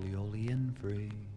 Oli Oli and free.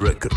Record,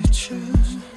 break